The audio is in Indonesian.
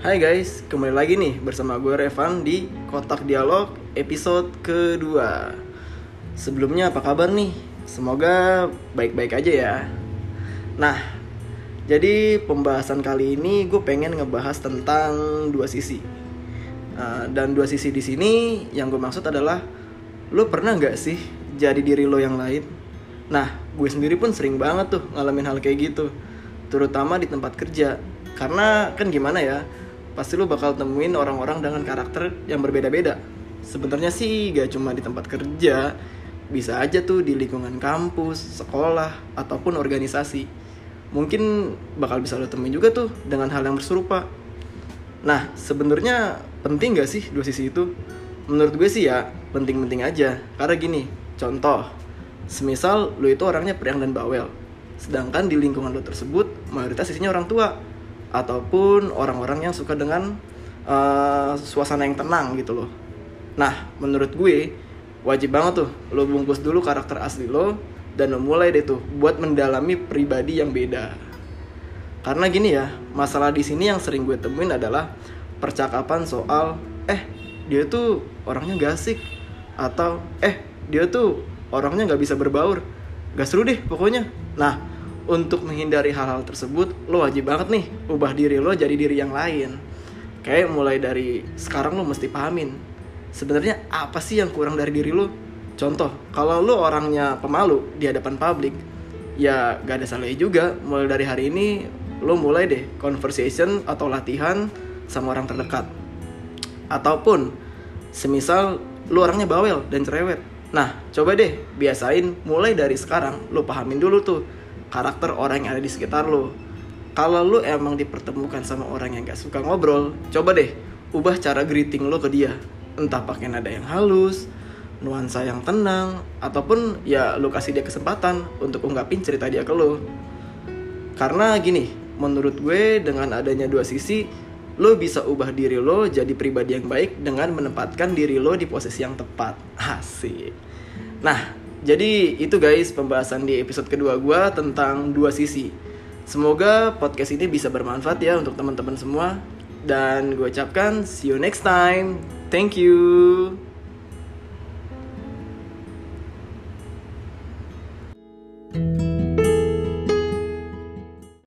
Hai guys, kembali lagi nih bersama gue Revan di Kotak Dialog episode kedua Sebelumnya apa kabar nih? Semoga baik-baik aja ya Nah, jadi pembahasan kali ini gue pengen ngebahas tentang dua sisi Uh, Dan dua sisi di sini yang gue maksud adalah Lo pernah nggak sih jadi diri lo yang lain? Nah, gue sendiri pun sering banget tuh ngalamin hal kayak gitu Terutama di tempat kerja Karena kan gimana ya pasti lu bakal temuin orang-orang dengan karakter yang berbeda-beda. Sebenarnya sih gak cuma di tempat kerja, bisa aja tuh di lingkungan kampus, sekolah, ataupun organisasi. Mungkin bakal bisa lo temuin juga tuh dengan hal yang berserupa. Nah, sebenarnya penting gak sih dua sisi itu? Menurut gue sih ya, penting-penting aja. Karena gini, contoh, semisal lu itu orangnya periang dan bawel, sedangkan di lingkungan lo tersebut mayoritas isinya orang tua ataupun orang-orang yang suka dengan uh, suasana yang tenang gitu loh. Nah, menurut gue wajib banget tuh lo bungkus dulu karakter asli lo dan lo mulai deh tuh buat mendalami pribadi yang beda. Karena gini ya, masalah di sini yang sering gue temuin adalah percakapan soal eh dia tuh orangnya gak asik atau eh dia tuh orangnya nggak bisa berbaur, gak seru deh pokoknya. Nah, untuk menghindari hal-hal tersebut, lo wajib banget nih ubah diri lo jadi diri yang lain. Kayak mulai dari sekarang lo mesti pahamin sebenarnya apa sih yang kurang dari diri lo. Contoh, kalau lo orangnya pemalu di hadapan publik, ya gak ada salahnya juga. Mulai dari hari ini, lo mulai deh conversation atau latihan sama orang terdekat. Ataupun, semisal lo orangnya bawel dan cerewet. Nah, coba deh biasain mulai dari sekarang lo pahamin dulu tuh karakter orang yang ada di sekitar lo. Kalau lo emang dipertemukan sama orang yang gak suka ngobrol, coba deh ubah cara greeting lo ke dia. Entah pakai nada yang halus, nuansa yang tenang, ataupun ya lo kasih dia kesempatan untuk ungkapin cerita dia ke lo. Karena gini, menurut gue dengan adanya dua sisi, lo bisa ubah diri lo jadi pribadi yang baik dengan menempatkan diri lo di posisi yang tepat. Asik. Nah, jadi itu guys pembahasan di episode kedua gue tentang dua sisi. Semoga podcast ini bisa bermanfaat ya untuk teman-teman semua. Dan gue ucapkan see you next time. Thank you.